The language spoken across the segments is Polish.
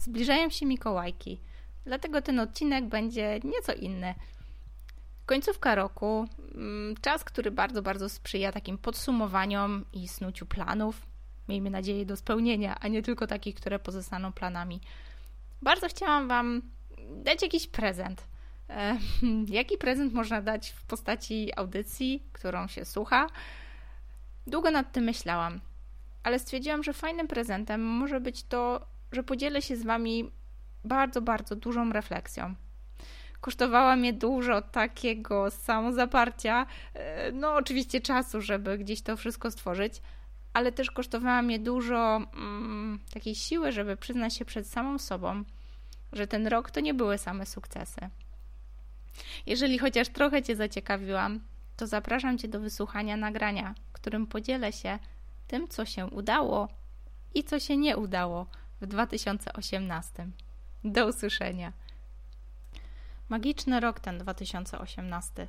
Zbliżają się Mikołajki, dlatego ten odcinek będzie nieco inny. Końcówka roku, mm, czas, który bardzo, bardzo sprzyja takim podsumowaniom i snuciu planów. Miejmy nadzieję do spełnienia, a nie tylko takich, które pozostaną planami. Bardzo chciałam Wam dać jakiś prezent. E, jaki prezent można dać w postaci audycji, którą się słucha? Długo nad tym myślałam, ale stwierdziłam, że fajnym prezentem może być to, że podzielę się z Wami bardzo, bardzo dużą refleksją. Kosztowała mnie dużo takiego samozaparcia, e, no oczywiście czasu, żeby gdzieś to wszystko stworzyć, ale też kosztowała mnie dużo mm, takiej siły, żeby przyznać się przed samą sobą, że ten rok to nie były same sukcesy. Jeżeli chociaż trochę Cię zaciekawiłam, to zapraszam Cię do wysłuchania nagrania, którym podzielę się tym, co się udało i co się nie udało w 2018. Do usłyszenia. Magiczny rok ten 2018.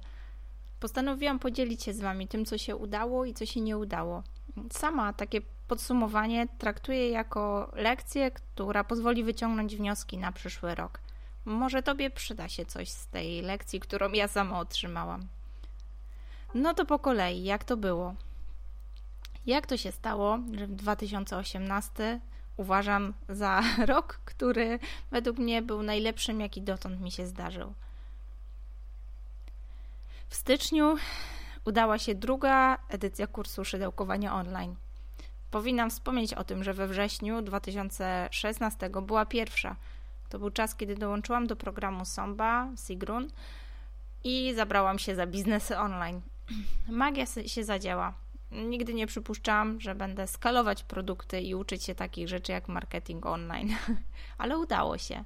Postanowiłam podzielić się z Wami tym, co się udało i co się nie udało. Sama takie podsumowanie traktuję jako lekcję, która pozwoli wyciągnąć wnioski na przyszły rok. Może Tobie przyda się coś z tej lekcji, którą ja sama otrzymałam. No to po kolei, jak to było? Jak to się stało, że w 2018 uważam za rok, który według mnie był najlepszym, jaki dotąd mi się zdarzył? W styczniu udała się druga edycja kursu szydełkowania online. Powinnam wspomnieć o tym, że we wrześniu 2016 była pierwsza. To był czas, kiedy dołączyłam do programu Somba, Sigrun i zabrałam się za biznesy online. Magia się zadziała. Nigdy nie przypuszczałam, że będę skalować produkty i uczyć się takich rzeczy jak marketing online, ale udało się.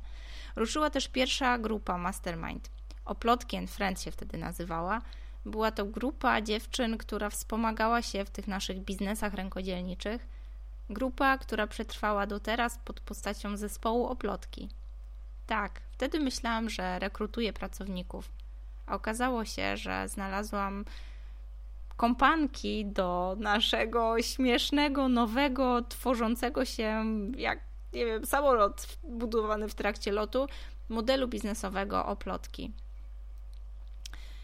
Ruszyła też pierwsza grupa Mastermind. Oplotki and Friends się wtedy nazywała. Była to grupa dziewczyn, która wspomagała się w tych naszych biznesach rękodzielniczych. Grupa, która przetrwała do teraz pod postacią zespołu Oplotki. Tak, wtedy myślałam, że rekrutuję pracowników, a okazało się, że znalazłam kompanki do naszego śmiesznego, nowego, tworzącego się jak, nie wiem, samolot budowany w trakcie lotu modelu biznesowego Oplotki.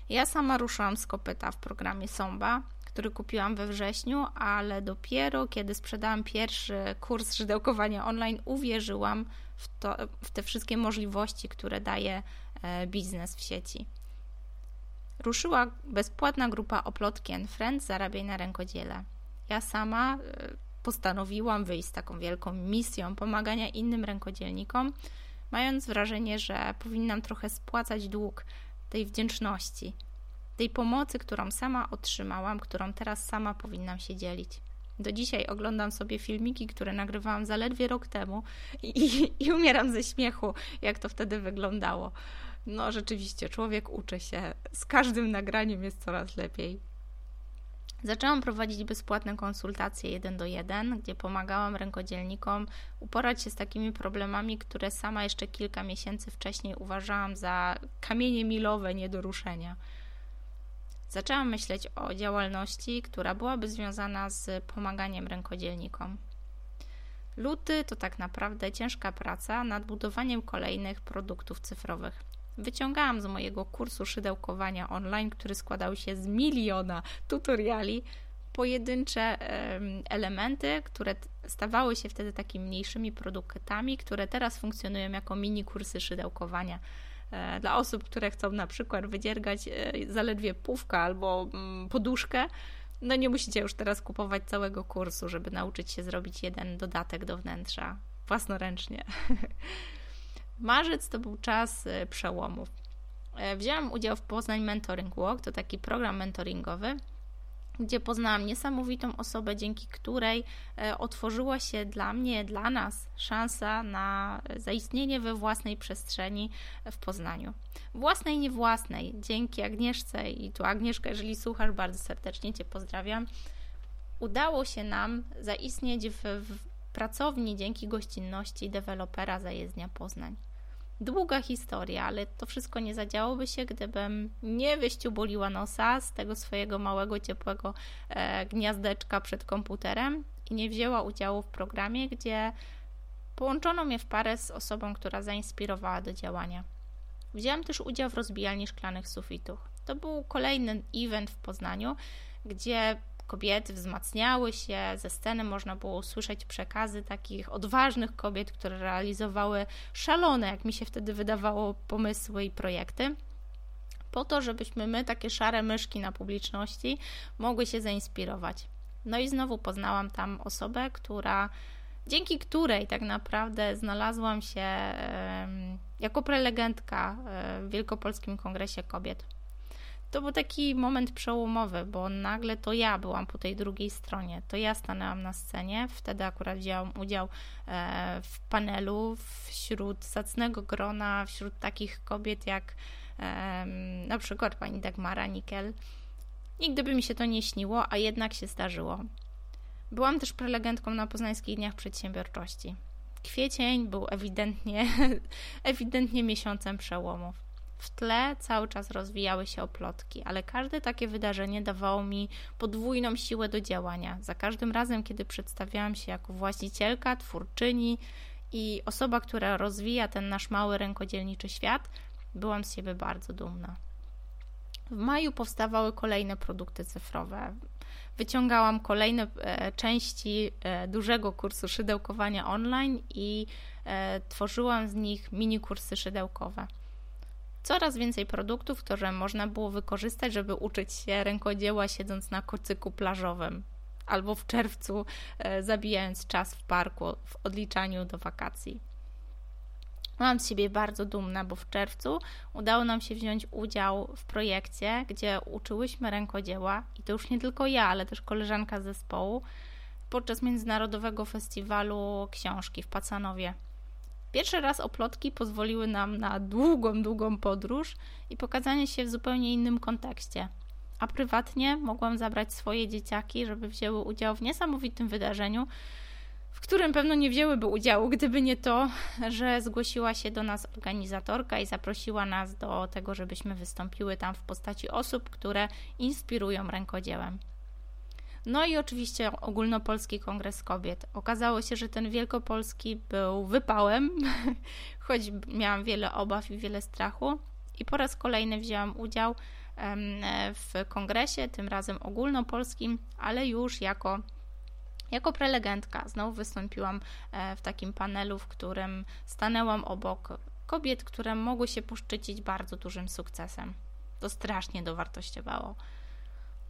Ja sama ruszyłam z kopyta w programie Somba, który kupiłam we wrześniu, ale dopiero kiedy sprzedałam pierwszy kurs szydełkowania online, uwierzyłam w, to, w te wszystkie możliwości, które daje e, biznes w sieci. Ruszyła bezpłatna grupa Oplotki and Friends Zarabiaj na rękodziele. Ja sama e, postanowiłam wyjść z taką wielką misją pomagania innym rękodzielnikom, mając wrażenie, że powinnam trochę spłacać dług tej wdzięczności, tej pomocy, którą sama otrzymałam, którą teraz sama powinnam się dzielić. Do dzisiaj oglądam sobie filmiki, które nagrywałam zaledwie rok temu i, i, i umieram ze śmiechu, jak to wtedy wyglądało. No, rzeczywiście, człowiek uczy się. Z każdym nagraniem jest coraz lepiej. Zaczęłam prowadzić bezpłatne konsultacje jeden do jeden, gdzie pomagałam rękodzielnikom uporać się z takimi problemami, które sama jeszcze kilka miesięcy wcześniej uważałam za kamienie milowe nie do ruszenia. Zaczęłam myśleć o działalności, która byłaby związana z pomaganiem rękodzielnikom. Luty to tak naprawdę ciężka praca nad budowaniem kolejnych produktów cyfrowych. Wyciągałam z mojego kursu szydełkowania online, który składał się z miliona tutoriali, pojedyncze elementy, które stawały się wtedy takimi mniejszymi produktami, które teraz funkcjonują jako mini kursy szydełkowania. E, dla osób, które chcą na przykład wydziergać e, zaledwie pówkę albo mm, poduszkę, no nie musicie już teraz kupować całego kursu, żeby nauczyć się zrobić jeden dodatek do wnętrza własnoręcznie. Marzec to był czas e, przełomów. E, wzięłam udział w Poznań Mentoring Walk, to taki program mentoringowy, gdzie poznałam niesamowitą osobę, dzięki której e, otworzyła się dla mnie, dla nas szansa na zaistnienie we własnej przestrzeni w Poznaniu. Własnej, nie własnej. Dzięki Agnieszce i tu Agnieszka, jeżeli słuchasz, bardzo serdecznie Cię pozdrawiam. Udało się nam zaistnieć w, w pracowni dzięki gościnności dewelopera Zajezdnia Poznań. Długa historia, ale to wszystko nie zadziałoby się, gdybym nie wyściuboliła nosa z tego swojego małego, ciepłego e, gniazdeczka przed komputerem i nie wzięła udziału w programie, gdzie Połączono mnie w parę z osobą, która zainspirowała do działania. Wziąłem też udział w rozbijalni szklanych sufitów. To był kolejny event w Poznaniu, gdzie kobiety wzmacniały się, ze sceny można było usłyszeć przekazy takich odważnych kobiet, które realizowały szalone, jak mi się wtedy wydawało, pomysły i projekty po to, żebyśmy my, takie szare myszki na publiczności, mogły się zainspirować. No i znowu poznałam tam osobę, która, dzięki której tak naprawdę znalazłam się jako prelegentka e, w Wielkopolskim Kongresie Kobiet. To był taki moment przełomowy, bo nagle to ja byłam po tej drugiej stronie. To ja stanęłam na scenie. Wtedy akurat wzięłam udział e, w panelu wśród zacnego grona, wśród takich kobiet jak na przykład pani Dagmara Nikel. Nigdy by mi się to nie śniło, a jednak się zdarzyło. Byłam też prelegentką na Poznańskich Dniach Przedsiębiorczości. Kwiecień był ewidentnie, ewidentnie miesiącem przełomów. W tle cały czas rozwijały się oplotki, ale każde takie wydarzenie dawało mi podwójną siłę do działania. Za każdym razem, kiedy przedstawiałam się jako właścicielka, twórczyni i osoba, która rozwija ten nasz mały rękodzielniczy świat, byłam z siebie bardzo dumna. W maju powstawały kolejne produkty cyfrowe. Wyciągałam kolejne e, części e, dużego kursu szydełkowania online i e, tworzyłam z nich mini kursy szydełkowe. Coraz więcej produktów, które można było wykorzystać, żeby uczyć się rękodzieła siedząc na kocyku plażowym albo w czerwcu zabijając czas w parku w odliczaniu do wakacji. Byłam z siebie bardzo dumna, bo w czerwcu udało nam się wziąć udział w projekcie, gdzie uczyłyśmy rękodzieła i to już nie tylko ja, ale też koleżanka zespołu podczas Międzynarodowego Festiwalu Książki w Pacanowie. Pierwszy raz oplotki pozwoliły nam na długą, długą podróż i pokazanie się w zupełnie innym kontekście. A prywatnie mogłam zabrać swoje dzieciaki, żeby wzięły udział w niesamowitym wydarzeniu, w którym pewno nie wzięłyby udziału, gdyby nie to, że zgłosiła się do nas organizatorka i zaprosiła nas do tego, żebyśmy wystąpiły tam w postaci osób, które inspirują rękodziełem. No i oczywiście Ogólnopolski Kongres Kobiet. Okazało się, że ten wielkopolski był wypałem, choć miałam wiele obaw i wiele strachu. I po raz kolejny wzięłam udział w kongresie, tym razem ogólnopolskim, ale już jako jako prelegentka znowu wystąpiłam e, w takim panelu, w którym stanęłam obok kobiet, które mogły się poszczycić bardzo dużym sukcesem. To strasznie dowartościowało.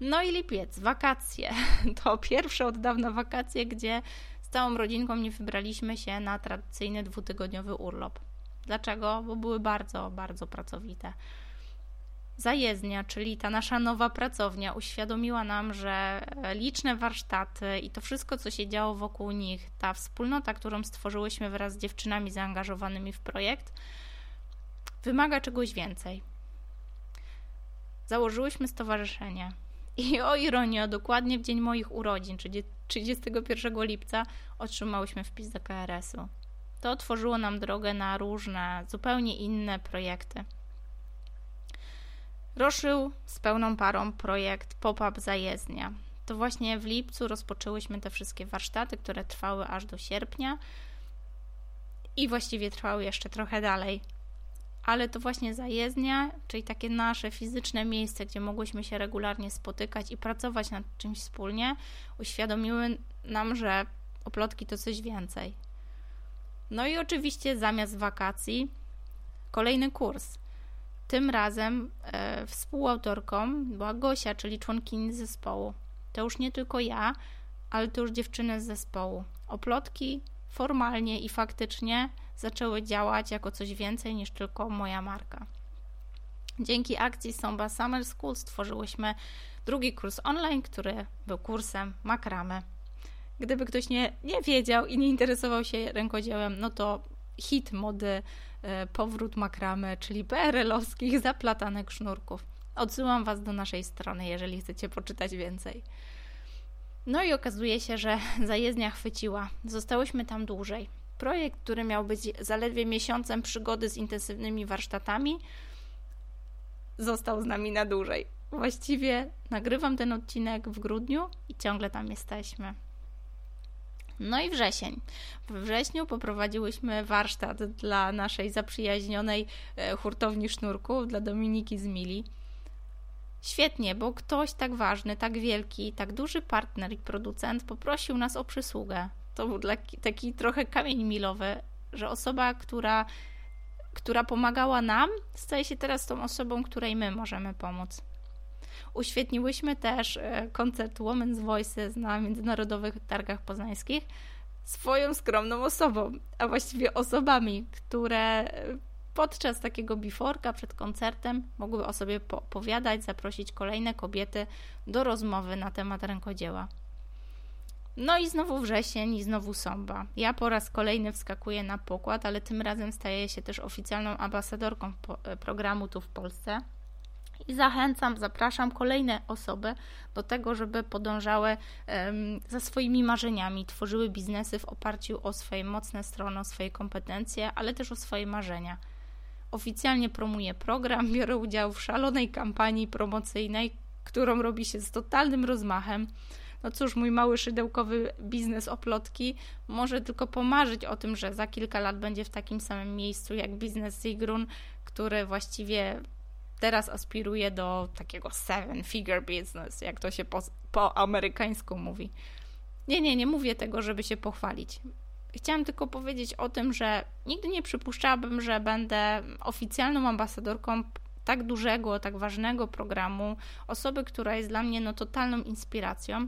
No i lipiec, wakacje. To pierwsze od dawna wakacje, gdzie z całą rodzinką nie wybraliśmy się na tradycyjny dwutygodniowy urlop. Dlaczego? Bo były bardzo, bardzo pracowite. Zajezdnia, czyli ta nasza nowa pracownia, uświadomiła nam, że liczne warsztaty i to wszystko, co się działo wokół nich, ta wspólnota, którą stworzyłyśmy wraz z dziewczynami zaangażowanymi w projekt, wymaga czegoś więcej. Założyłyśmy stowarzyszenie. I o ironio, dokładnie w dzień moich urodzin, czyli 31 lipca, otrzymałyśmy wpis do KRS-u. To otworzyło nam drogę na różne, zupełnie inne projekty. Ruszył z pełną parą projekt Pop-up Zajezdnia. To właśnie w lipcu rozpoczęłyśmy te wszystkie warsztaty, które trwały aż do sierpnia i właściwie trwały jeszcze trochę dalej. Ale to właśnie zajezdnia, czyli takie nasze fizyczne miejsce, gdzie mogłyśmy się regularnie spotykać i pracować nad czymś wspólnie, uświadomiły nam, że oplotki to coś więcej. No i oczywiście zamiast wakacji kolejny kurs. Tym razem e, współautorką była Gosia, czyli członkini zespołu. To już nie tylko ja, ale to już dziewczyny z zespołu. Oplotki formalnie i faktycznie zaczęły działać jako coś więcej niż tylko moja marka. Dzięki akcji Somba Summer School stworzyłyśmy drugi kurs online, który był kursem makramy. Gdyby ktoś nie, nie wiedział i nie interesował się rękodziełem, no to hit mody E, powrót makramy, czyli PRL-owskich zaplatanek sznurków. Odsyłam Was do naszej strony, jeżeli chcecie poczytać więcej. No i okazuje się, że zajezdnia chwyciła. Zostałyśmy tam dłużej. Projekt, który miał być zaledwie miesiącem przygody z intensywnymi warsztatami, został z nami na dłużej. Właściwie nagrywam ten odcinek w grudniu i ciągle tam jesteśmy. No i wrzesień. We wrześniu poprowadziłyśmy warsztat dla naszej zaprzyjaźnionej e, hurtowni sznurków, dla Dominiki z Mili. Świetnie, bo ktoś tak ważny, tak wielki, tak duży partner i producent poprosił nas o przysługę. To był taki, trochę kamień milowy, że osoba, która, która pomagała nam, staje się teraz tą osobą, której my możemy pomóc. Uświetniłyśmy też e, koncert Women's Voices na międzynarodowych targach poznańskich swoją skromną osobą, a właściwie osobami, które podczas takiego biforka przed koncertem mogły o sobie opowiadać, zaprosić kolejne kobiety do rozmowy na temat rękodzieła. No i znowu wrzesień i znowu Somba. Ja po raz kolejny wskakuję na pokład, ale tym razem staję się też oficjalną ambasadorką e, programu tu w Polsce. I zachęcam, zapraszam kolejne osoby do tego, żeby podążały za swoimi marzeniami, tworzyły biznesy w oparciu o swoje mocne strony, o swoje kompetencje, ale też o swoje marzenia oficjalnie promuje program, biorę udział w szalonej kampanii promocyjnej, którą robi się z totalnym rozmachem. No cóż, mój mały szydełkowy biznes oplotki może tylko pomarzyć o tym, że za kilka lat będzie w takim samym miejscu jak biznes Zigrun, który właściwie teraz aspiruje do takiego seven figure business, jak to się po, po amerykańsku mówi. Nie, nie, nie mówię tego, żeby się pochwalić. Chciałam tylko powiedzieć o tym, że nigdy nie przypuszczałabym, że będę oficjalną ambasadorką tak dużego, tak ważnego programu, osoby, która jest dla mnie no, totalną inspiracją.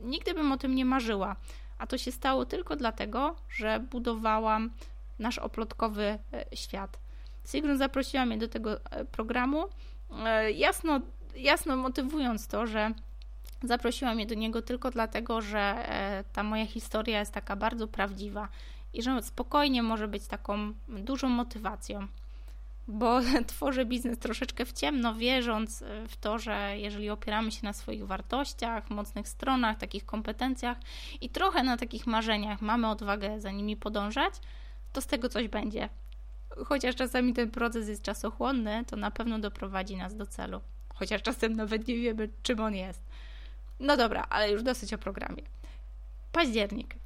Nigdy bym o tym nie marzyła, a to się stało tylko dlatego, że budowałam nasz oplotkowy e, świat. Sigrun zaprosiła mnie do tego e, programu, e, jasno, jasno motywując to, że Zaprosiła mnie do niego tylko dlatego, że ta moja historia jest taka bardzo prawdziwa i że spokojnie może być taką dużą motywacją. Bo tworzę biznes troszeczkę w ciemno, wierząc e, w to, że jeżeli opieramy się na swoich wartościach, mocnych stronach, takich kompetencjach i trochę na takich marzeniach, mamy odwagę za nimi podążać, to z tego coś będzie. Chociaż czasami ten proces jest czasochłonny, to na pewno doprowadzi nas do celu. Chociaż czasem nawet nie wiemy, czym on jest. No dobra, ale już dosyć o programie. Październik.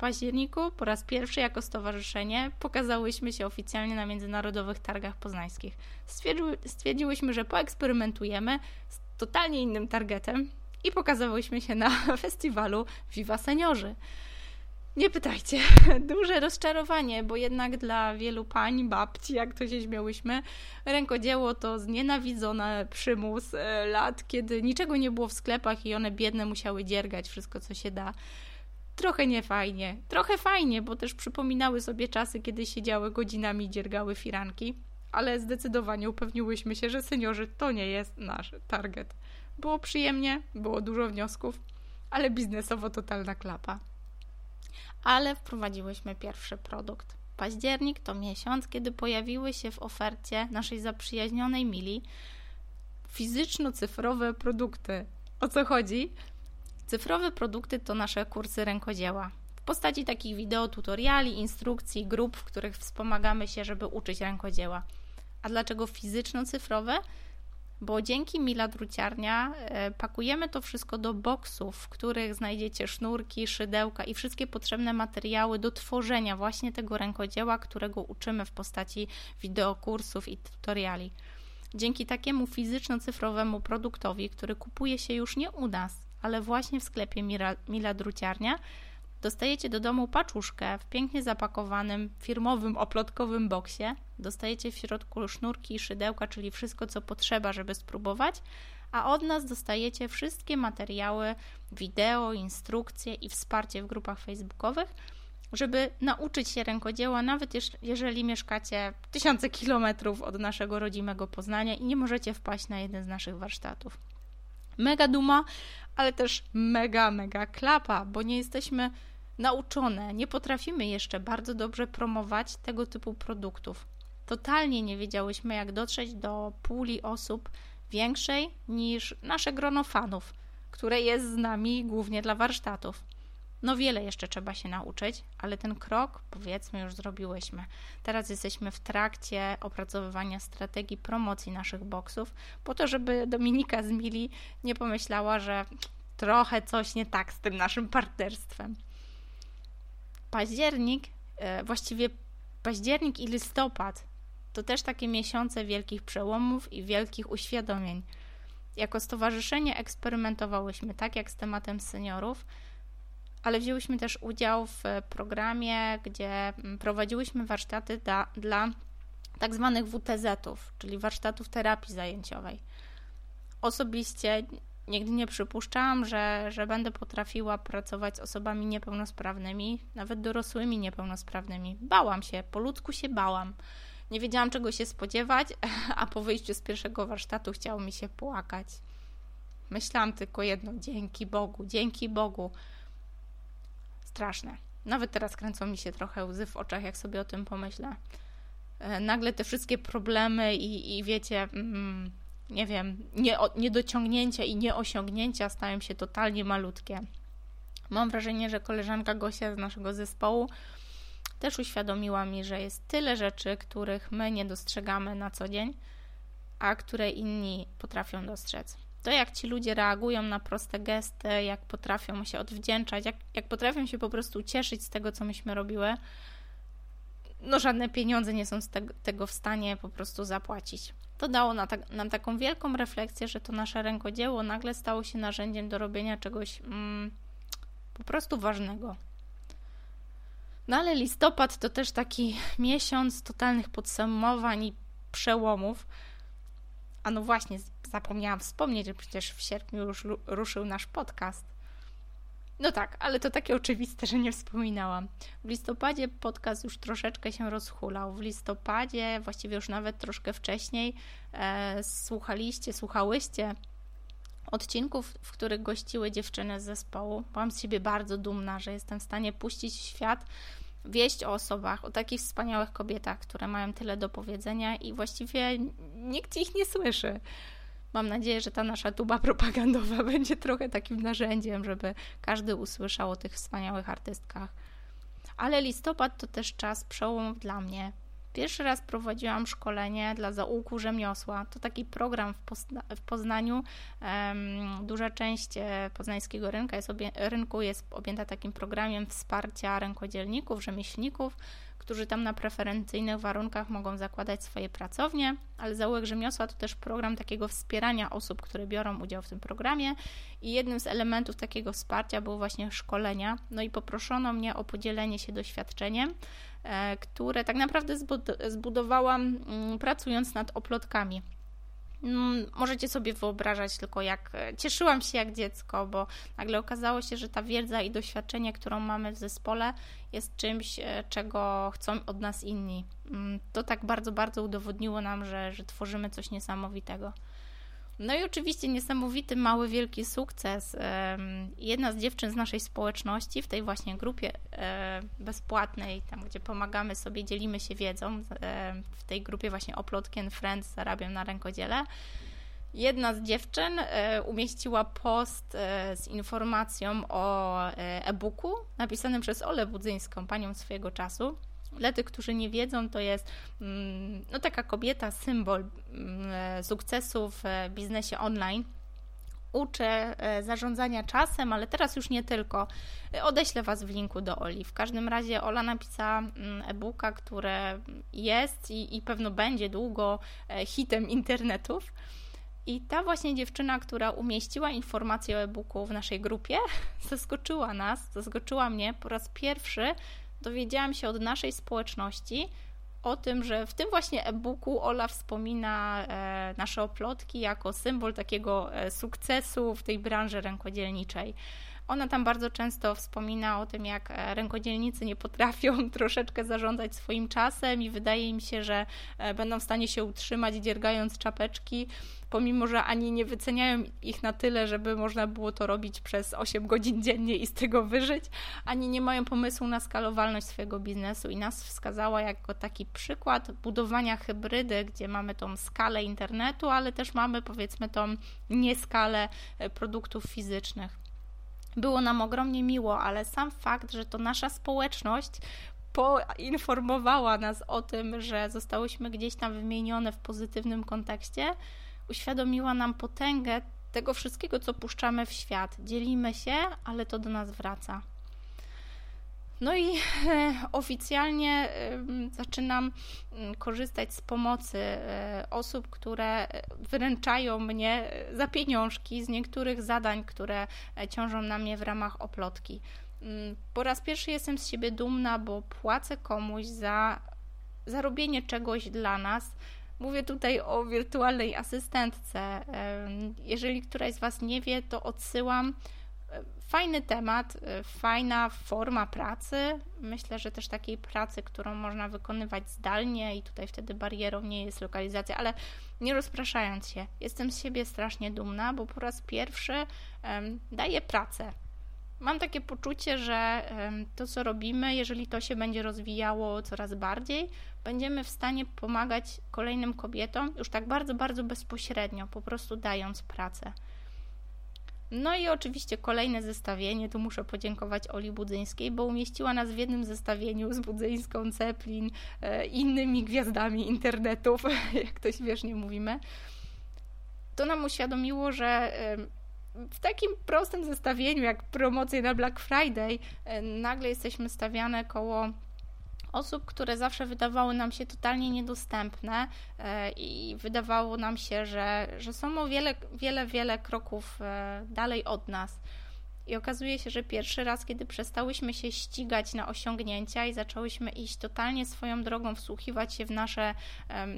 Październiku po raz pierwszy jako stowarzyszenie pokazałyśmy się oficjalnie na międzynarodowych targach poznańskich. stwierdziłyśmy, że poeksperymentujemy z totalnie innym targetem i pokazałyśmy się na festiwalu Viva Seniorzy. Nie pytajcie. Duże rozczarowanie, bo jednak dla wielu pań, babci, jak to się śmiałyśmy, rękodzieło to znienawidzony przymus e, lat, kiedy niczego nie było w sklepach i one biedne musiały dziergać wszystko, co się da. Trochę niefajnie. Trochę fajnie, bo też przypominały sobie czasy, kiedy siedziały godzinami i dziergały firanki, ale zdecydowanie upewniłyśmy się, że seniorzy to nie jest nasz target. Było przyjemnie, było dużo wniosków, ale biznesowo totalna klapa ale wprowadziłyśmy pierwszy produkt. Październik to miesiąc, kiedy pojawiły się w ofercie naszej zaprzyjaźnionej Mili fizyczno-cyfrowe produkty. O co chodzi? Cyfrowe produkty to nasze kursy rękodzieła. W postaci takich wideo, tutoriali, instrukcji, grup, w których wspomagamy się, żeby uczyć rękodzieła. A dlaczego fizyczno-cyfrowe? bo dzięki Mila Druciarnia e, pakujemy to wszystko do boksów, w których znajdziecie sznurki, szydełka i wszystkie potrzebne materiały do tworzenia właśnie tego rękodzieła, którego uczymy w postaci wideokursów i tutoriali. Dzięki takiemu fizyczno-cyfrowemu produktowi, który kupuje się już nie u nas, ale właśnie w sklepie Mila, Mila Druciarnia, Dostajecie do domu paczuszkę w pięknie zapakowanym firmowym oplotkowym boksie. Dostajecie w środku sznurki i szydełka, czyli wszystko, co potrzeba, żeby spróbować. A od nas dostajecie wszystkie materiały, wideo, instrukcje i wsparcie w grupach facebookowych, żeby nauczyć się rękodzieła, nawet jeżeli mieszkacie tysiące kilometrów od naszego rodzimego Poznania i nie możecie wpaść na jeden z naszych warsztatów. Mega duma, ale też mega, mega klapa, bo nie jesteśmy nauczone, nie potrafimy jeszcze bardzo dobrze promować tego typu produktów. Totalnie nie wiedziałyśmy, jak dotrzeć do puli osób większej niż nasze grono fanów, które jest z nami głównie dla warsztatów. No wiele jeszcze trzeba się nauczyć, ale ten krok powiedzmy już zrobiłyśmy. Teraz jesteśmy w trakcie opracowywania strategii promocji naszych boksów, po to, żeby Dominika z Mili nie pomyślała, że trochę coś nie tak z tym naszym partnerstwem. październik, e, właściwie październik i listopad to też takie miesiące wielkich przełomów i wielkich uświadomień. Jako stowarzyszenie eksperymentowałyśmy tak jak z tematem seniorów, ale wzięłyśmy też udział w programie, gdzie mm, prowadziłyśmy warsztaty da, dla tak zwanych WTZ-ów, czyli warsztatów terapii zajęciowej. Osobiście nigdy nie przypuszczałam, że, że będę potrafiła pracować z osobami niepełnosprawnymi, nawet dorosłymi niepełnosprawnymi. Bałam się, po ludzku się bałam. Nie wiedziałam, czego się spodziewać, a po wyjściu z pierwszego warsztatu chciało mi się płakać. Myślałam tylko jedno: dzięki Bogu, dzięki Bogu. Straszne. Nawet teraz kręcą mi się trochę łzy w oczach, jak sobie o tym pomyślę. E, nagle te wszystkie problemy i, i wiecie, mm, nie wiem, nie, niedociągnięcia i nieosiągnięcia stają się totalnie malutkie. Mam wrażenie, że koleżanka Gosia z naszego zespołu też uświadomiła mi, że jest tyle rzeczy, których my nie dostrzegamy na co dzień, a które inni potrafią dostrzec. To, jak ci ludzie reagują na proste gesty, jak potrafią się odwdzięczać, jak, jak potrafią się po prostu cieszyć z tego, co myśmy robiły, no żadne pieniądze nie są z te, tego w stanie po prostu zapłacić. To dało na ta, nam taką wielką refleksję, że to nasze rękodzieło nagle stało się narzędziem do robienia czegoś mm, po prostu ważnego. No ale listopad to też taki miesiąc totalnych podsumowań i przełomów. A no właśnie, zapomniałam wspomnieć, że przecież w sierpniu już ruszył nasz podcast. No tak, ale to takie oczywiste, że nie wspominałam. W listopadzie podcast już troszeczkę się rozhulał. W listopadzie, właściwie już nawet troszkę wcześniej, e, słuchaliście, słuchałyście odcinków, w których gościły dziewczyny z zespołu. Byłam z siebie bardzo dumna, że jestem w stanie puścić w świat wieść o osobach, o takich wspaniałych kobietach, które mają tyle do powiedzenia i właściwie nikt ich nie słyszy. Mam nadzieję, że ta nasza tuba propagandowa będzie trochę takim narzędziem, żeby każdy usłyszał o tych wspaniałych artystkach. Ale listopad to też czas przełomów dla mnie. Pierwszy raz prowadziłam szkolenie dla zaułku rzemiosła. To taki program w, Pozna w Poznaniu. Um, duża część e, poznańskiego rynku jest, rynku jest objęta takim programem wsparcia rękodzielników, rzemieślników którzy tam na preferencyjnych warunkach mogą zakładać swoje pracownie, ale Zaułek Rzemiosła to też program takiego wspierania osób, które biorą udział w tym programie i jednym z elementów takiego wsparcia było właśnie szkolenia. No i poproszono mnie o podzielenie się doświadczeniem, e, które tak naprawdę zbudowałam mm, pracując nad oplotkami możecie sobie wyobrażać tylko, jak e, cieszyłam się jak dziecko, bo nagle okazało się, że ta wiedza i doświadczenie, którą mamy w zespole, jest czymś, e, czego chcą od nas inni. Mm, to tak bardzo, bardzo udowodniło nam, że, że tworzymy coś niesamowitego. No i oczywiście niesamowity, mały, wielki sukces. Jedna z dziewczyn z naszej społeczności w tej właśnie grupie e, bezpłatnej, tam gdzie pomagamy sobie, dzielimy się wiedzą, w tej grupie właśnie Oplotki and Friends zarabiam na rękodziele. Jedna z dziewczyn e, umieściła post e, z informacją o e-booku napisanym przez Olę Budzyńską, panią swojego czasu. Dla tych, którzy nie wiedzą, to jest mm, no, taka kobieta, symbol mm, sukcesu w biznesie online. Uczę e, zarządzania czasem, ale teraz już nie tylko. Odeślę Was w linku do Oli. W każdym razie Ola napisała mm, e-booka, które jest i, i pewno będzie długo e, hitem internetów. I ta właśnie dziewczyna, która umieściła informację o e-booku w naszej grupie, zaskoczyła nas, zaskoczyła mnie po raz pierwszy dowiedziałam się od naszej społeczności o tym, że w tym właśnie e-booku Ola wspomina e, nasze oplotki jako symbol takiego e, sukcesu w tej branży rękodzielniczej. Ona tam bardzo często wspomina o tym, jak e, rękodzielnicy nie potrafią troszeczkę zarządzać swoim czasem i wydaje im się, że e, będą w stanie się utrzymać dziergając czapeczki, pomimo że ani nie wyceniają ich na tyle, żeby można było to robić przez 8 godzin dziennie i z tego wyżyć, ani nie mają pomysłu na skalowalność swojego biznesu i nas wskazała jako taki przykład budowania hybrydy, gdzie mamy tą skalę internetu, ale też mamy powiedzmy tą nieskalę e, produktów fizycznych. Było nam ogromnie miło, ale sam fakt, że to nasza społeczność poinformowała nas o tym, że zostałyśmy gdzieś tam wymienione w pozytywnym kontekście, uświadomiła nam potęgę tego wszystkiego, co puszczamy w świat. Dzielimy się, ale to do nas wraca. No i oficjalnie zaczynam mm, korzystać z pomocy e, osób, które wyręczają mnie za pieniążki z niektórych zadań, które e, ciążą na mnie w ramach oplotki. Mm, po raz pierwszy jestem z siebie dumna, bo płacę komuś za zarobienie czegoś dla nas. Mówię tutaj o wirtualnej asystentce. Jeżeli któraś z Was nie wie, to odsyłam. Fajny temat, e, fajna forma pracy. Myślę, że też takiej pracy, którą można wykonywać zdalnie i tutaj wtedy barierą nie jest lokalizacja, ale nie rozpraszając się, jestem z siebie strasznie dumna, bo po raz pierwszy daję pracę mam takie poczucie, że to, co robimy, jeżeli to się będzie rozwijało coraz bardziej, będziemy w stanie pomagać kolejnym kobietom już tak bardzo, bardzo bezpośrednio, po prostu dając pracę. No i oczywiście kolejne zestawienie, tu muszę podziękować Oli Budzyńskiej, bo umieściła nas w jednym zestawieniu z Budzyńską, Ceplin, e, innymi gwiazdami internetów, jak to śmiesznie mówimy. To nam uświadomiło, że w takim prostym zestawieniu jak promocje na Black Friday, e, nagle jesteśmy stawiane koło osób, które zawsze wydawały nam się totalnie niedostępne e, i wydawało nam się, że, że są o wiele, wiele, wiele kroków e, dalej od nas. I okazuje się, że pierwszy raz, kiedy przestałyśmy się ścigać na osiągnięcia i zaczęłyśmy iść totalnie swoją drogą, wsłuchiwać się w nasze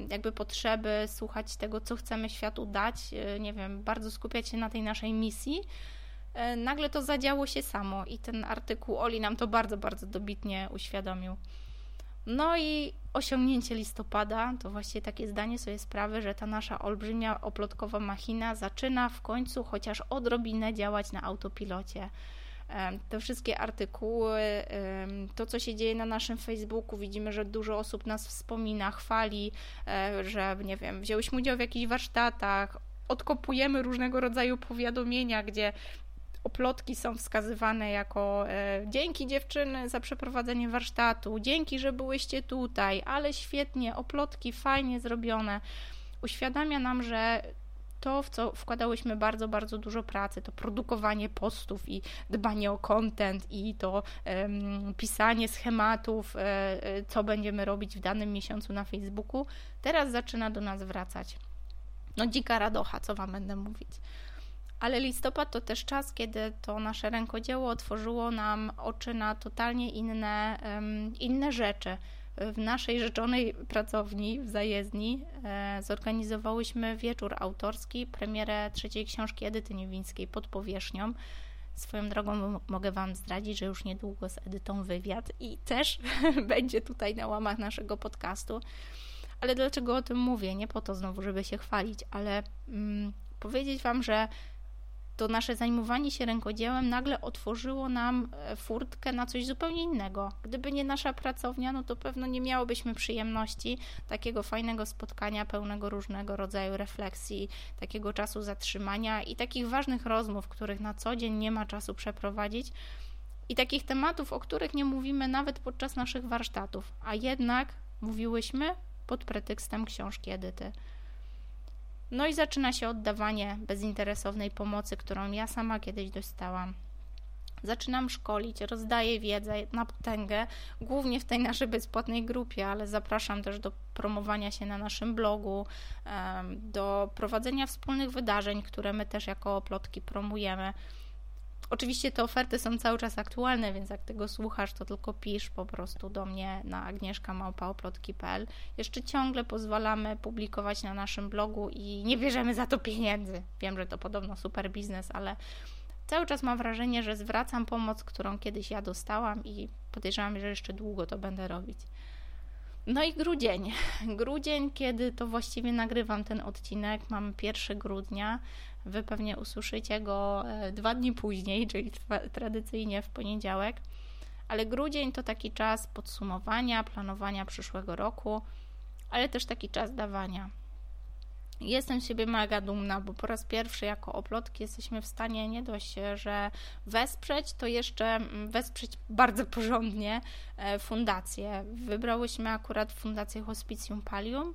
jakby potrzeby, słuchać tego, co chcemy światu dać, e, nie wiem, bardzo skupiać się na tej naszej misji, nagle to zadziało się samo i ten artykuł Oli nam to bardzo, bardzo dobitnie uświadomił. No i osiągnięcie listopada to właściwie takie zdanie sobie sprawy, że ta nasza olbrzymia oplotkowa machina zaczyna w końcu chociaż odrobinę działać na autopilocie. Te wszystkie artykuły, to co się dzieje na naszym Facebooku, widzimy, że dużo osób nas wspomina, chwali, e, że nie wiem, wzięłyśmy udział w jakichś warsztatach, odkopujemy różnego rodzaju powiadomienia, gdzie oplotki są wskazywane jako e, dzięki dziewczyny za przeprowadzenie warsztatu, dzięki, że byłyście tutaj, ale świetnie, oplotki fajnie zrobione. Uświadamia nam, że to, w co wkładałyśmy bardzo, bardzo dużo pracy, to produkowanie postów i dbanie o content i to um, pisanie schematów, e, co będziemy robić w danym miesiącu na Facebooku, teraz zaczyna do nas wracać. No dzika radocha, co Wam będę mówić ale listopad to też czas, kiedy to nasze rękodzieło otworzyło nam oczy na totalnie inne, inne rzeczy. W naszej rzeczonej pracowni w zajezdni e, zorganizowałyśmy wieczór autorski, premierę trzeciej książki Edyty Niewińskiej pod powierzchnią. Swoją drogą mogę Wam zdradzić, że już niedługo z Edytą wywiad i też będzie tutaj na łamach naszego podcastu. Ale dlaczego o tym mówię? Nie po to znowu, żeby się chwalić, ale mm, powiedzieć Wam, że to nasze zajmowanie się rękodziełem nagle otworzyło nam e, furtkę na coś zupełnie innego. Gdyby nie nasza pracownia, no to pewno nie miałobyśmy przyjemności takiego fajnego spotkania pełnego różnego rodzaju refleksji, takiego czasu zatrzymania i takich ważnych rozmów, których na co dzień nie ma czasu przeprowadzić. I takich tematów, o których nie mówimy nawet podczas naszych warsztatów, a jednak mówiłyśmy pod pretekstem książki Edyty. No i zaczyna się oddawanie bezinteresownej pomocy, którą ja sama kiedyś dostałam. Zaczynam szkolić, rozdaję wiedzę na potęgę, głównie w tej naszej bezpłatnej grupie, ale zapraszam też do promowania się na naszym blogu, do prowadzenia wspólnych wydarzeń, które my też jako plotki promujemy. Oczywiście te oferty są cały czas aktualne, więc jak tego słuchasz, to tylko pisz po prostu do mnie na agnieszkamałpaoplotki.pl. Jeszcze ciągle pozwalamy publikować na naszym blogu i nie bierzemy za to pieniędzy. Wiem, że to podobno super biznes, ale cały czas mam wrażenie, że zwracam pomoc, którą kiedyś ja dostałam i podejrzewam, że jeszcze długo to będę robić. No i grudzień. Grudzień, kiedy to właściwie nagrywam ten odcinek, mam 1 grudnia. Wy pewnie usłyszycie go e, dwa dni później, czyli tradycyjnie w poniedziałek. Ale grudzień to taki czas podsumowania, planowania przyszłego roku, ale też taki czas dawania. Jestem siebie mega dumna, bo po raz pierwszy jako oplotki jesteśmy w stanie nie dość, że wesprzeć, to jeszcze mm, wesprzeć bardzo porządnie e, fundację. Wybrałyśmy akurat fundację Hospicjum Palium,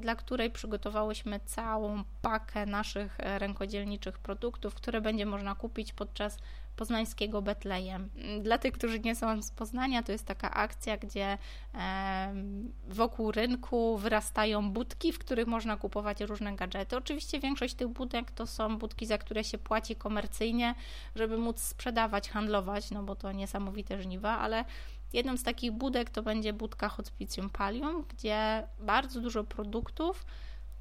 dla której przygotowałyśmy całą pakę naszych e, rękodzielniczych produktów, które będzie można kupić podczas poznańskiego Betlejem. Dla tych, którzy nie są z Poznania, to jest taka akcja, gdzie wokół rynku wyrastają budki, w których można kupować różne gadżety. Oczywiście większość tych budek to są budki, za które się płaci komercyjnie, żeby móc sprzedawać, handlować, no bo to niesamowite żniwa, ale jedną z takich budek to będzie budka Hospicjum Palium, gdzie bardzo dużo produktów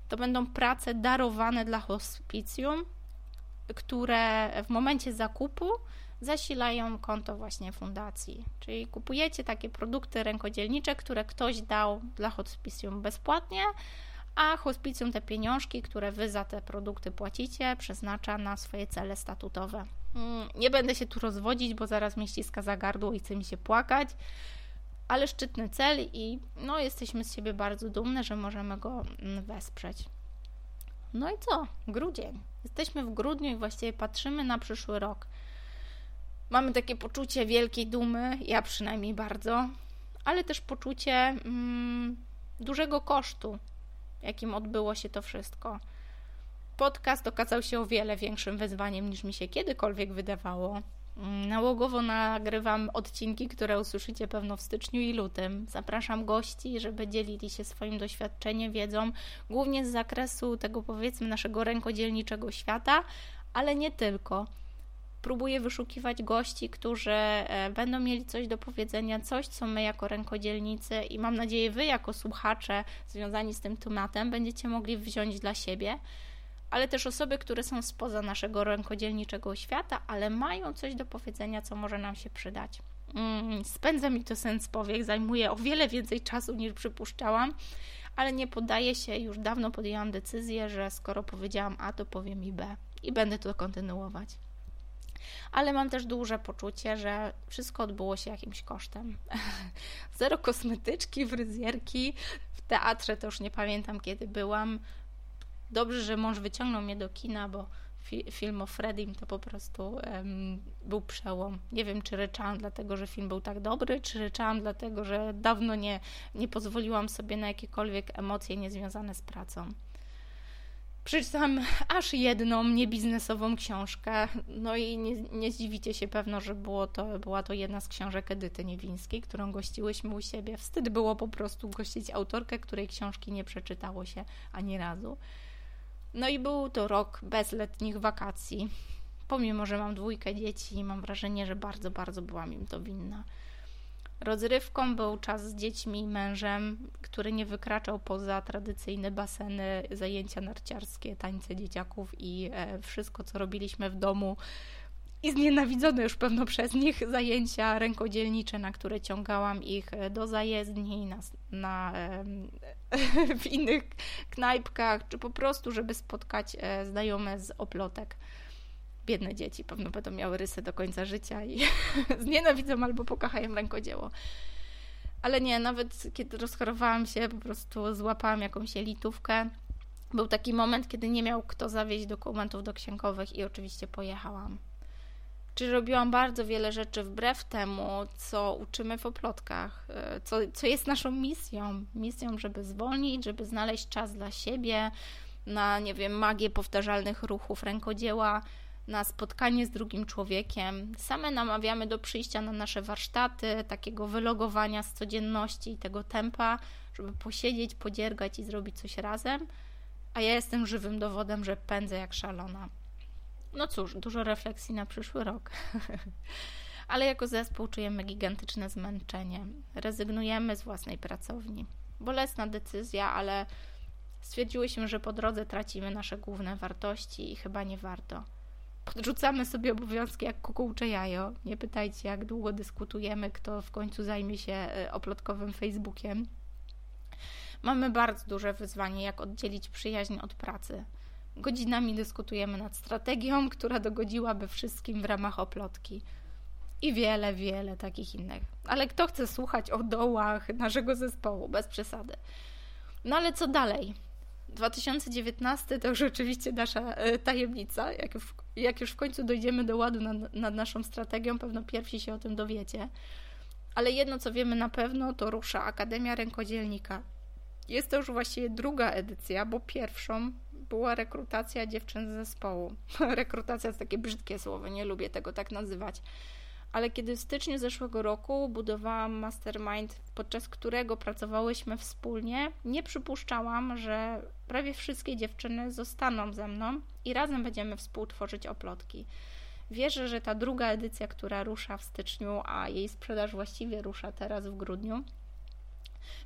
to będą prace darowane dla hospicjum, które w momencie zakupu zasilają konto właśnie fundacji. Czyli kupujecie takie produkty rękodzielnicze, które ktoś dał dla hospicjum bezpłatnie, a hospicjum te pieniążki, które wy za te produkty płacicie, przeznacza na swoje cele statutowe. Mm, nie będę się tu rozwodzić, bo zaraz mnie ściska za gardło i chce mi się płakać, ale szczytny cel i no, jesteśmy z siebie bardzo dumne, że możemy go mm, wesprzeć. No i co? Grudzień. Jesteśmy w grudniu i właściwie patrzymy na przyszły rok. Mamy takie poczucie wielkiej dumy, ja przynajmniej bardzo, ale też poczucie mm, dużego kosztu, jakim odbyło się to wszystko. Podcast okazał się o wiele większym wyzwaniem niż mi się kiedykolwiek wydawało. Mm, nałogowo nagrywam odcinki, które usłyszycie pewno w styczniu i lutym. Zapraszam gości, żeby dzielili się swoim doświadczeniem, wiedzą, głównie z zakresu tego powiedzmy naszego rękodzielniczego świata, ale nie tylko. Próbuję wyszukiwać gości, którzy e, będą mieli coś do powiedzenia, coś, co my jako rękodzielnicy i mam nadzieję, wy jako słuchacze związani z tym tematem będziecie mogli wziąć dla siebie ale też osoby, które są spoza naszego rękodzielniczego świata, ale mają coś do powiedzenia, co może nam się przydać. Mm, spędza mi to sens powiek, zajmuje o wiele więcej czasu niż przypuszczałam, ale nie podaję się, już dawno podjęłam decyzję, że skoro powiedziałam A, to powiem i B i będę to kontynuować. Ale mam też duże poczucie, że wszystko odbyło się jakimś kosztem. Zero kosmetyczki, fryzjerki, w teatrze to już nie pamiętam kiedy byłam dobrze, że mąż wyciągnął mnie do kina, bo fi film o Freddym to po prostu um, był przełom. Nie wiem, czy ryczałam dlatego, że film był tak dobry, czy ryczałam dlatego, że dawno nie, nie pozwoliłam sobie na jakiekolwiek emocje niezwiązane z pracą. Przeczytam aż jedną niebiznesową książkę, no i nie, nie zdziwicie się pewno, że było to, była to jedna z książek Edyty Niewińskiej, którą gościłyśmy u siebie. Wstyd było po prostu gościć autorkę, której książki nie przeczytało się ani razu. No i był to rok bez letnich wakacji. Pomimo, że mam dwójkę dzieci, mam wrażenie, że bardzo, bardzo byłam im to winna. Rozrywką był czas z dziećmi i mężem, który nie wykraczał poza tradycyjne baseny, zajęcia narciarskie, tańce dzieciaków i e, wszystko, co robiliśmy w domu i znienawidzone już pewno przez nich zajęcia rękodzielnicze, na które ciągałam ich e, do zajezdni, na, na w innych knajpkach, czy po prostu, żeby spotkać e, znajome z oplotek. Biedne dzieci pewno będą miały rysy do końca życia i znienawidzą albo pokochają rękodzieło. Ale nie, nawet kiedy rozchorowałam się, po prostu złapałam jakąś elitówkę. Był taki moment, kiedy nie miał kto zawieźć dokumentów do księgowych i oczywiście pojechałam. Czy robiłam bardzo wiele rzeczy wbrew temu, co uczymy w oplotkach, e, co, co jest naszą misją. Misją, żeby zwolnić, żeby znaleźć czas dla siebie, na, nie wiem, magię powtarzalnych ruchów rękodzieła, na spotkanie z drugim człowiekiem. Same namawiamy do przyjścia na nasze warsztaty, takiego wylogowania z codzienności i tego tempa, żeby posiedzieć, podziergać i zrobić coś razem. A ja jestem żywym dowodem, że pędzę jak szalona. No cóż, dużo refleksji na przyszły rok. Ale jako zespół czujemy gigantyczne zmęczenie. Rezygnujemy z własnej pracowni. Bolesna decyzja, ale stwierdziłyśmy, że po drodze tracimy nasze główne wartości i chyba nie warto. Podrzucamy sobie obowiązki jak kukułcze jajo. Nie pytajcie, jak długo dyskutujemy, kto w końcu zajmie się e, oplotkowym Facebookiem. Mamy bardzo duże wyzwanie, jak oddzielić przyjaźń od pracy. Godzinami dyskutujemy nad strategią, która dogodziłaby wszystkim w ramach oplotki. I wiele, wiele takich innych. Ale kto chce słuchać o dołach naszego zespołu, bez przesady. No ale co dalej? 2019 to już oczywiście nasza e, tajemnica. Jak, w, jak już w końcu dojdziemy do ładu nad, nad naszą strategią, pewno pierwsi się o tym dowiecie. Ale jedno, co wiemy na pewno, to rusza Akademia Rękodzielnika Jest to już właściwie druga edycja, bo pierwszą była rekrutacja dziewczyn z zespołu. rekrutacja to takie brzydkie słowo, nie lubię tego tak nazywać. Ale kiedy w styczniu zeszłego roku budowałam mastermind, podczas którego pracowałyśmy wspólnie, nie przypuszczałam, że prawie wszystkie dziewczyny zostaną ze mną i razem będziemy współtworzyć oplotki. Wierzę, że ta druga edycja, która rusza w styczniu, a jej sprzedaż właściwie rusza teraz w grudniu,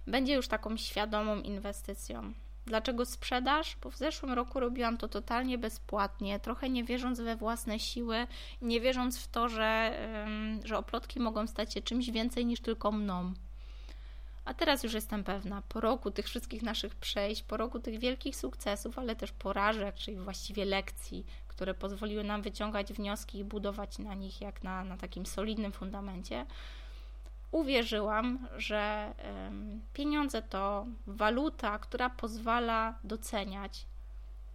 będzie już taką świadomą inwestycją. Dlaczego sprzedaż? Bo w zeszłym roku robiłam to totalnie bezpłatnie, trochę nie wierząc we własne siły, nie wierząc w to, że, że oplotki mogą stać się czymś więcej niż tylko mną. A teraz już jestem pewna, po roku tych wszystkich naszych przejść, po roku tych wielkich sukcesów, ale też porażek, czyli właściwie lekcji, które pozwoliły nam wyciągać wnioski i budować na nich jak na, na takim solidnym fundamencie, uwierzyłam, że pieniądze to waluta, która pozwala doceniać.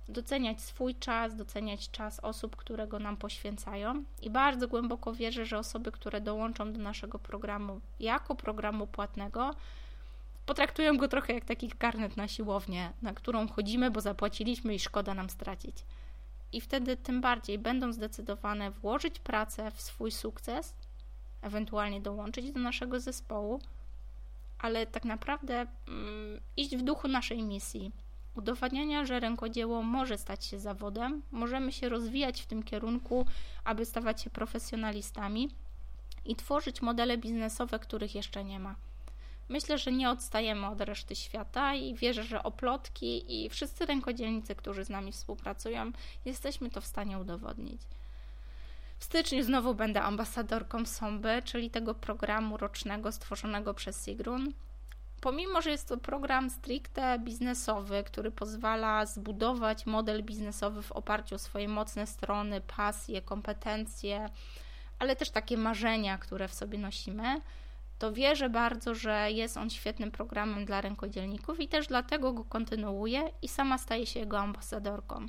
Doceniać swój czas, doceniać czas osób, które go nam poświęcają, i bardzo głęboko wierzę, że osoby, które dołączą do naszego programu jako programu płatnego, potraktują go trochę jak taki karnet na siłownię, na którą chodzimy, bo zapłaciliśmy i szkoda nam stracić. I wtedy tym bardziej będą zdecydowane włożyć pracę w swój sukces, ewentualnie dołączyć do naszego zespołu, ale tak naprawdę mm, iść w duchu naszej misji. Udowadniania, że rękodzieło może stać się zawodem, możemy się rozwijać w tym kierunku, aby stawać się profesjonalistami i tworzyć modele biznesowe, których jeszcze nie ma. Myślę, że nie odstajemy od reszty świata i wierzę, że oplotki i wszyscy rękodzielnicy, którzy z nami współpracują, jesteśmy to w stanie udowodnić. W styczniu znowu będę ambasadorką SOMBY, czyli tego programu rocznego stworzonego przez Sigrun. Pomimo, że jest to program stricte biznesowy, który pozwala zbudować model biznesowy w oparciu o swoje mocne strony, pasje, kompetencje, ale też takie marzenia, które w sobie nosimy, to wierzę bardzo, że jest on świetnym programem dla rękodzielników i też dlatego go kontynuuję i sama staję się jego ambasadorką.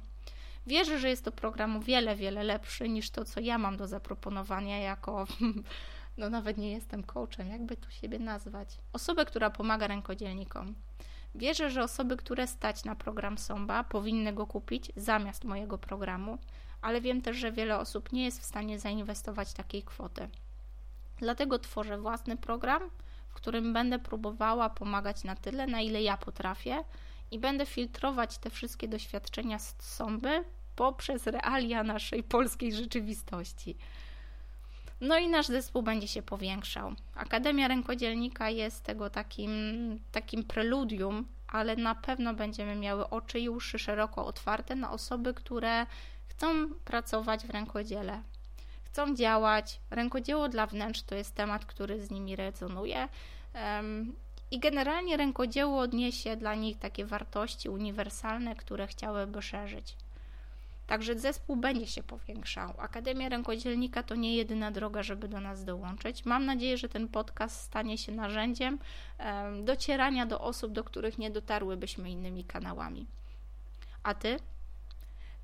Wierzę, że jest to program o wiele, wiele lepszy niż to, co ja mam do zaproponowania jako, no nawet nie jestem coachem, jakby tu siebie nazwać, osobę, która pomaga rękodzielnikom. Wierzę, że osoby, które stać na program Somba, powinny go kupić zamiast mojego programu, ale wiem też, że wiele osób nie jest w stanie zainwestować takiej kwoty. Dlatego tworzę własny program, w którym będę próbowała pomagać na tyle, na ile ja potrafię, i będę filtrować te wszystkie doświadczenia z sąby poprzez realia naszej polskiej rzeczywistości. No i nasz zespół będzie się powiększał. Akademia Rękodzielnika jest tego takim, takim preludium, ale na pewno będziemy miały oczy i uszy szeroko otwarte na osoby, które chcą pracować w rękodziele, chcą działać. Rękodzieło dla wnętrz to jest temat, który z nimi rezonuje. I generalnie rękodzieło odniesie dla nich takie wartości uniwersalne, które chciałyby szerzyć. Także zespół będzie się powiększał. Akademia Rękodzielnika to nie jedyna droga, żeby do nas dołączyć. Mam nadzieję, że ten podcast stanie się narzędziem docierania do osób, do których nie dotarłybyśmy innymi kanałami. A ty?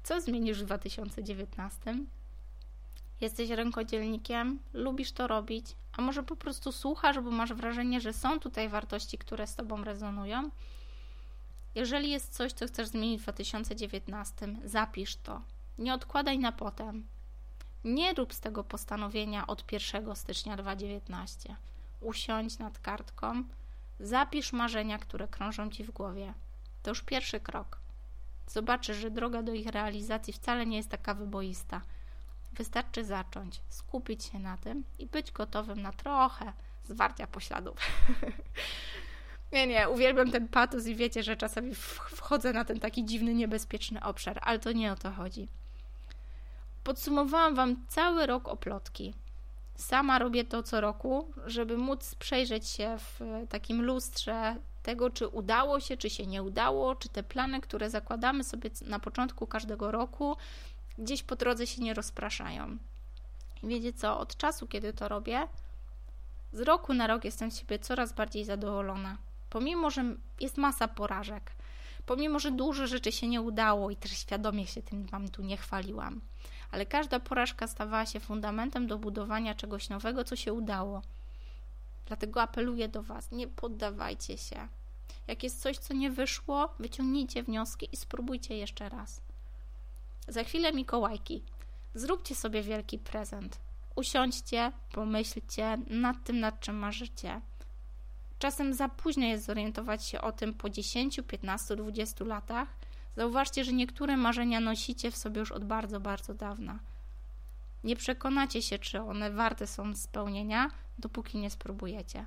Co zmienisz w 2019? Jesteś rękodzielnikiem, lubisz to robić, a może po prostu słuchasz, bo masz wrażenie, że są tutaj wartości, które z Tobą rezonują. Jeżeli jest coś, co chcesz zmienić w 2019, zapisz to. Nie odkładaj na potem. Nie rób z tego postanowienia od 1 stycznia 2019. Usiądź nad kartką, zapisz marzenia, które krążą Ci w głowie. To już pierwszy krok. Zobaczysz, że droga do ich realizacji wcale nie jest taka wyboista – Wystarczy zacząć, skupić się na tym i być gotowym na trochę zwarcia pośladów. nie, nie, uwielbiam ten patos i wiecie, że czasami wchodzę na ten taki dziwny, niebezpieczny obszar, ale to nie o to chodzi. Podsumowałam Wam cały rok oplotki. Sama robię to co roku, żeby móc przejrzeć się w takim lustrze tego, czy udało się, czy się nie udało, czy te plany, które zakładamy sobie na początku każdego roku, gdzieś po drodze się nie rozpraszają. I wiecie co, od czasu, kiedy to robię, z roku na rok jestem z siebie coraz bardziej zadowolona. Pomimo, że jest masa porażek, pomimo, że dużo rzeczy się nie udało i też świadomie się tym Wam tu nie chwaliłam, ale każda porażka stawała się fundamentem do budowania czegoś nowego, co się udało. Dlatego apeluję do Was, nie poddawajcie się. Jak jest coś, co nie wyszło, wyciągnijcie wnioski i spróbujcie jeszcze raz. Za chwilę Mikołajki. Zróbcie sobie wielki prezent. Usiądźcie, pomyślcie nad tym, nad czym marzycie. Czasem za późno jest zorientować się o tym po 10, 15, 20 latach. Zauważcie, że niektóre marzenia nosicie w sobie już od bardzo, bardzo dawna. Nie przekonacie się, czy one warte są spełnienia, dopóki nie spróbujecie.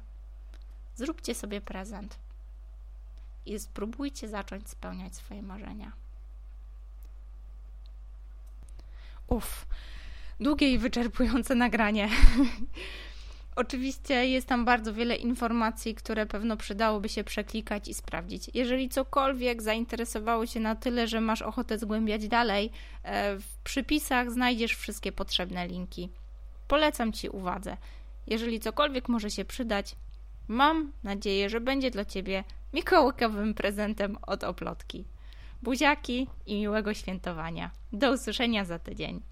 Zróbcie sobie prezent i spróbujcie zacząć spełniać swoje marzenia. Uff, długie i wyczerpujące nagranie. Oczywiście jest tam bardzo wiele informacji, które pewno przydałoby się przeklikać i sprawdzić. Jeżeli cokolwiek zainteresowało Cię na tyle, że masz ochotę zgłębiać dalej, e, w przypisach znajdziesz wszystkie potrzebne linki. Polecam Ci uwadze. Jeżeli cokolwiek może się przydać, mam nadzieję, że będzie dla Ciebie mikołajkowym prezentem od oplotki. Buziaki i miłego świętowania. Do usłyszenia za tydzień.